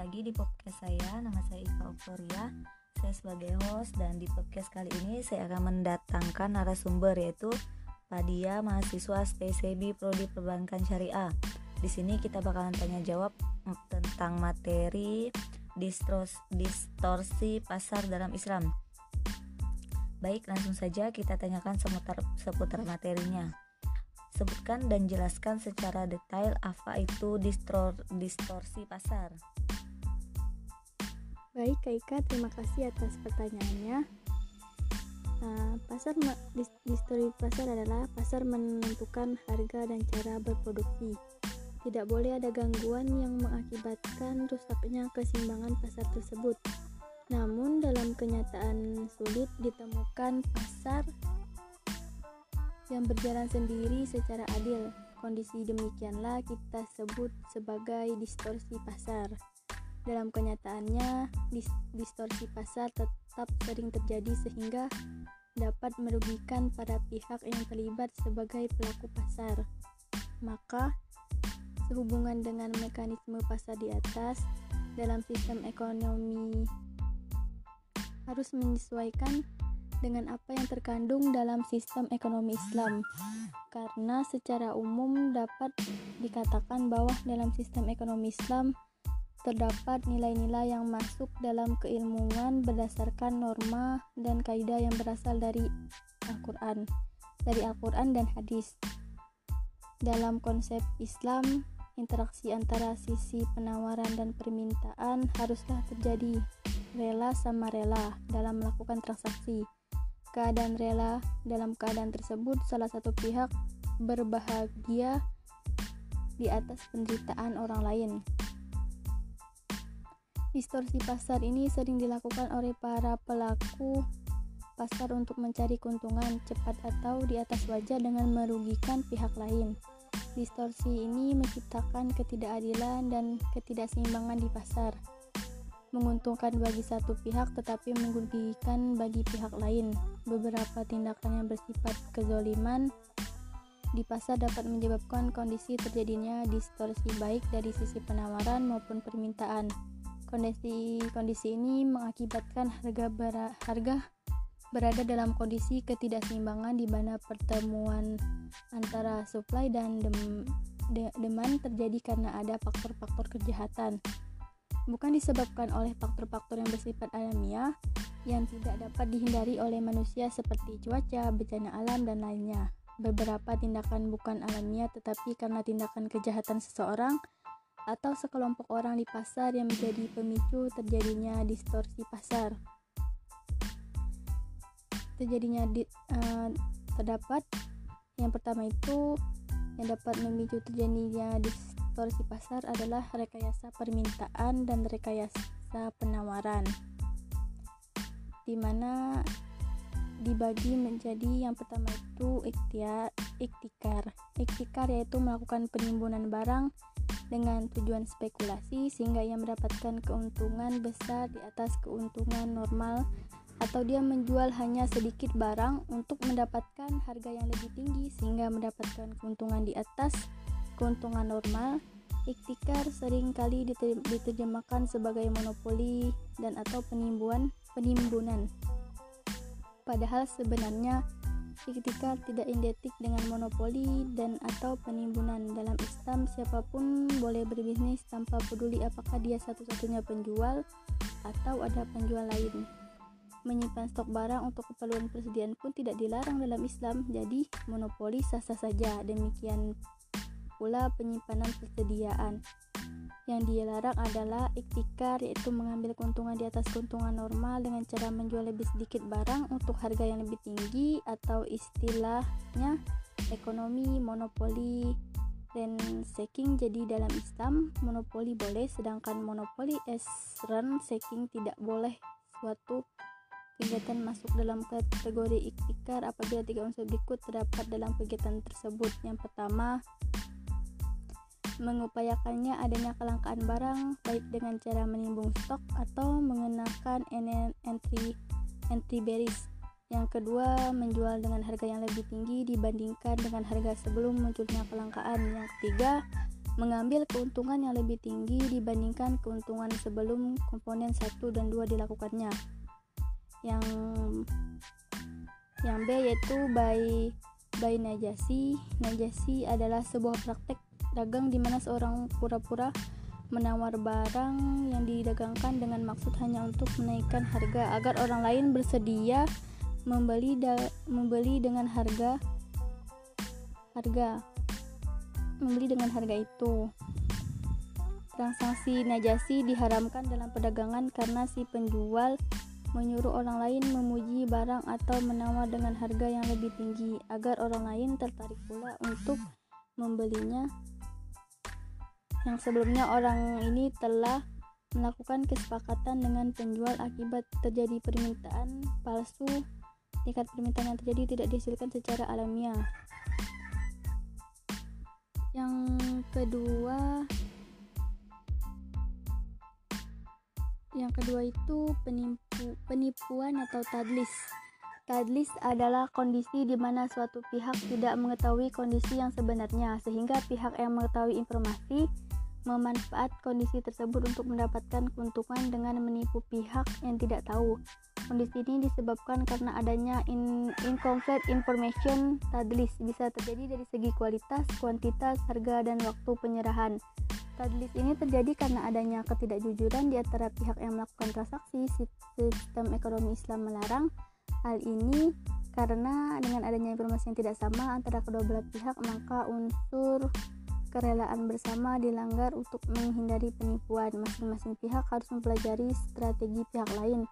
lagi di podcast saya. Nama saya Ika Oktoria. Saya sebagai host dan di podcast kali ini saya akan mendatangkan narasumber yaitu Padia mahasiswa SPCB Prodi Perbankan Syariah. Di sini kita bakalan tanya jawab tentang materi distros, distorsi pasar dalam Islam. Baik, langsung saja kita tanyakan seputar, seputar materinya sebutkan dan jelaskan secara detail apa itu distor distorsi pasar. Baik, Kak Ika, terima kasih atas pertanyaannya. Nah, pasar distorsi pasar adalah pasar menentukan harga dan cara berproduksi. Tidak boleh ada gangguan yang mengakibatkan rusaknya keseimbangan pasar tersebut. Namun, dalam kenyataan sulit ditemukan pasar yang berjalan sendiri secara adil. Kondisi demikianlah kita sebut sebagai distorsi pasar. Dalam kenyataannya, distorsi pasar tetap sering terjadi sehingga dapat merugikan para pihak yang terlibat sebagai pelaku pasar. Maka, sehubungan dengan mekanisme pasar di atas, dalam sistem ekonomi harus menyesuaikan dengan apa yang terkandung dalam sistem ekonomi Islam. Karena secara umum dapat dikatakan bahwa dalam sistem ekonomi Islam terdapat nilai-nilai yang masuk dalam keilmuan berdasarkan norma dan kaidah yang berasal dari Al-Qur'an, dari Al-Qur'an dan hadis. Dalam konsep Islam, interaksi antara sisi penawaran dan permintaan haruslah terjadi rela sama rela dalam melakukan transaksi keadaan rela dalam keadaan tersebut salah satu pihak berbahagia di atas penderitaan orang lain. Distorsi pasar ini sering dilakukan oleh para pelaku pasar untuk mencari keuntungan cepat atau di atas wajah dengan merugikan pihak lain. Distorsi ini menciptakan ketidakadilan dan ketidakseimbangan di pasar menguntungkan bagi satu pihak tetapi merugikan bagi pihak lain. Beberapa tindakan yang bersifat kezoliman di pasar dapat menyebabkan kondisi terjadinya distorsi baik dari sisi penawaran maupun permintaan. Kondisi kondisi ini mengakibatkan harga ber, harga berada dalam kondisi ketidakseimbangan di mana pertemuan antara supply dan dem, de, demand terjadi karena ada faktor-faktor kejahatan bukan disebabkan oleh faktor-faktor yang bersifat alamiah yang tidak dapat dihindari oleh manusia seperti cuaca, bencana alam, dan lainnya. Beberapa tindakan bukan alamiah tetapi karena tindakan kejahatan seseorang atau sekelompok orang di pasar yang menjadi pemicu terjadinya distorsi pasar. Terjadinya di, uh, terdapat yang pertama itu yang dapat memicu terjadinya distorsi pasar adalah rekayasa permintaan dan rekayasa penawaran di mana dibagi menjadi yang pertama itu ikhtiar, ikhtikar. Ikhtikar yaitu melakukan penimbunan barang dengan tujuan spekulasi sehingga ia mendapatkan keuntungan besar di atas keuntungan normal atau dia menjual hanya sedikit barang untuk mendapatkan harga yang lebih tinggi sehingga mendapatkan keuntungan di atas keuntungan normal, iktikar sering kali diterjemahkan sebagai monopoli dan atau penimbunan penimbunan. Padahal sebenarnya iktikar tidak identik dengan monopoli dan atau penimbunan. Dalam Islam siapa pun boleh berbisnis tanpa peduli apakah dia satu-satunya penjual atau ada penjual lain. Menyimpan stok barang untuk keperluan persediaan pun tidak dilarang dalam Islam, jadi monopoli sah-sah saja. Demikian pula penyimpanan persediaan. Yang dilarang adalah iktikar yaitu mengambil keuntungan di atas keuntungan normal dengan cara menjual lebih sedikit barang untuk harga yang lebih tinggi atau istilahnya ekonomi monopoli dan saking jadi dalam Islam monopoli boleh sedangkan monopoli as run saking tidak boleh. Suatu kegiatan masuk dalam kategori iktikar apabila tiga unsur berikut terdapat dalam kegiatan tersebut. Yang pertama mengupayakannya adanya kelangkaan barang baik dengan cara menimbung stok atau mengenakan entry entry bearish. Yang kedua, menjual dengan harga yang lebih tinggi dibandingkan dengan harga sebelum munculnya kelangkaan. Yang ketiga, mengambil keuntungan yang lebih tinggi dibandingkan keuntungan sebelum komponen 1 dan 2 dilakukannya. Yang yang B yaitu by by najasi. Najasi adalah sebuah praktek dagang di mana seorang pura-pura menawar barang yang didagangkan dengan maksud hanya untuk menaikkan harga agar orang lain bersedia membeli membeli dengan harga harga membeli dengan harga itu. Transaksi najasi diharamkan dalam perdagangan karena si penjual menyuruh orang lain memuji barang atau menawar dengan harga yang lebih tinggi agar orang lain tertarik pula untuk membelinya. Yang sebelumnya orang ini telah melakukan kesepakatan dengan penjual akibat terjadi permintaan palsu. Tingkat permintaan yang terjadi tidak dihasilkan secara alamiah yang kedua yang kedua itu penipu penipuan atau tadlis tadlis adalah kondisi di mana suatu pihak tidak mengetahui kondisi yang sebenarnya sehingga pihak yang mengetahui informasi memanfaat kondisi tersebut untuk mendapatkan keuntungan dengan menipu pihak yang tidak tahu. Kondisi ini disebabkan karena adanya in, incomplete information tadlis bisa terjadi dari segi kualitas, kuantitas, harga, dan waktu penyerahan. Tadlis ini terjadi karena adanya ketidakjujuran di antara pihak yang melakukan transaksi. Sistem ekonomi Islam melarang hal ini karena dengan adanya informasi yang tidak sama antara kedua belah pihak maka unsur kerelaan bersama dilanggar untuk menghindari penipuan. Masing-masing pihak harus mempelajari strategi pihak lain.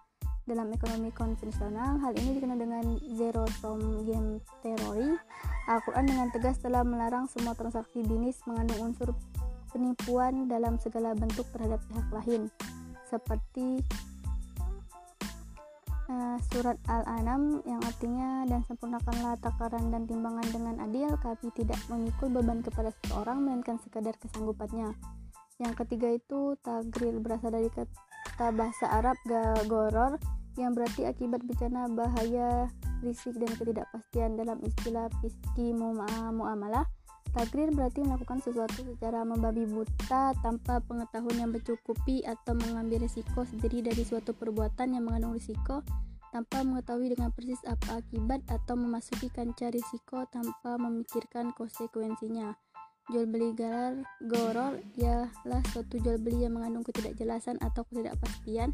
Dalam ekonomi konvensional, hal ini dikenal dengan zero sum game theory. Al-Quran dengan tegas telah melarang semua transaksi bisnis mengandung unsur penipuan dalam segala bentuk terhadap pihak lain, seperti uh, surat Al-An'am yang artinya dan sempurnakanlah takaran dan timbangan dengan adil kami tidak memikul beban kepada seseorang melainkan sekadar kesanggupannya. Yang ketiga itu tagril berasal dari kata bahasa Arab gagoror yang berarti akibat bencana bahaya risik dan ketidakpastian dalam istilah fiski muamalah Takrir berarti melakukan sesuatu secara membabi buta tanpa pengetahuan yang mencukupi atau mengambil risiko sendiri dari suatu perbuatan yang mengandung risiko tanpa mengetahui dengan persis apa akibat atau memasuki kancah risiko tanpa memikirkan konsekuensinya. Jual beli garar goror ialah suatu jual beli yang mengandung ketidakjelasan atau ketidakpastian.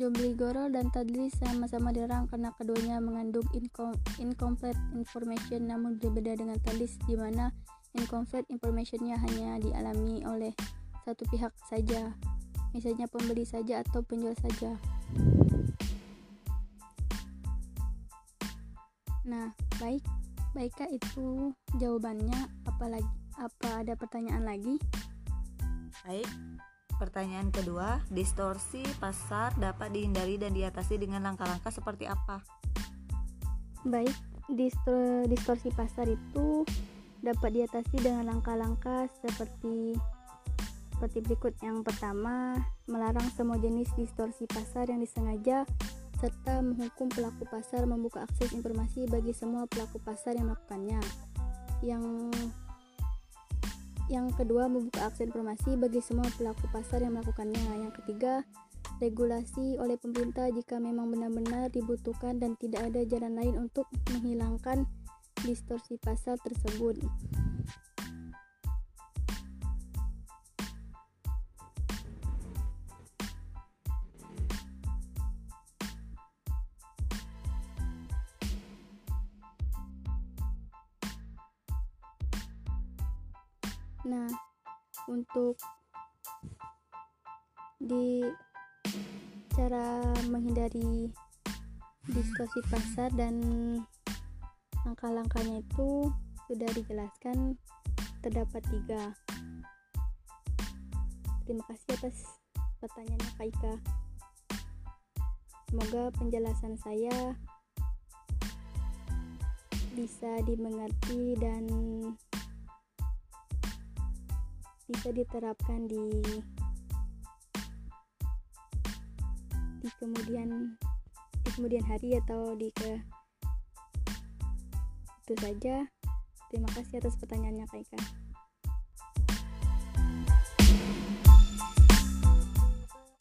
Jual beli goror dan tadlis sama-sama dilarang karena keduanya mengandung incom incomplete information namun berbeda dengan tadlis di mana incomplete informationnya hanya dialami oleh satu pihak saja. Misalnya pembeli saja atau penjual saja. Nah baik baikkah itu jawabannya? Apalagi apa ada pertanyaan lagi? Baik pertanyaan kedua distorsi pasar dapat dihindari dan diatasi dengan langkah-langkah seperti apa? Baik distorsi pasar itu dapat diatasi dengan langkah-langkah seperti seperti berikut. Yang pertama, melarang semua jenis distorsi pasar yang disengaja serta menghukum pelaku pasar membuka akses informasi bagi semua pelaku pasar yang melakukannya. Yang yang kedua, membuka akses informasi bagi semua pelaku pasar yang melakukannya. Yang ketiga, regulasi oleh pemerintah jika memang benar-benar dibutuhkan dan tidak ada jalan lain untuk menghilangkan distorsi pasar tersebut. Nah, untuk di cara menghindari distorsi pasar dan Langkah-langkahnya itu sudah dijelaskan terdapat tiga. Terima kasih atas pertanyaannya Kak Ika. Semoga penjelasan saya bisa dimengerti dan bisa diterapkan di di kemudian di kemudian hari atau di ke itu saja. Terima kasih atas pertanyaannya Kak Ika.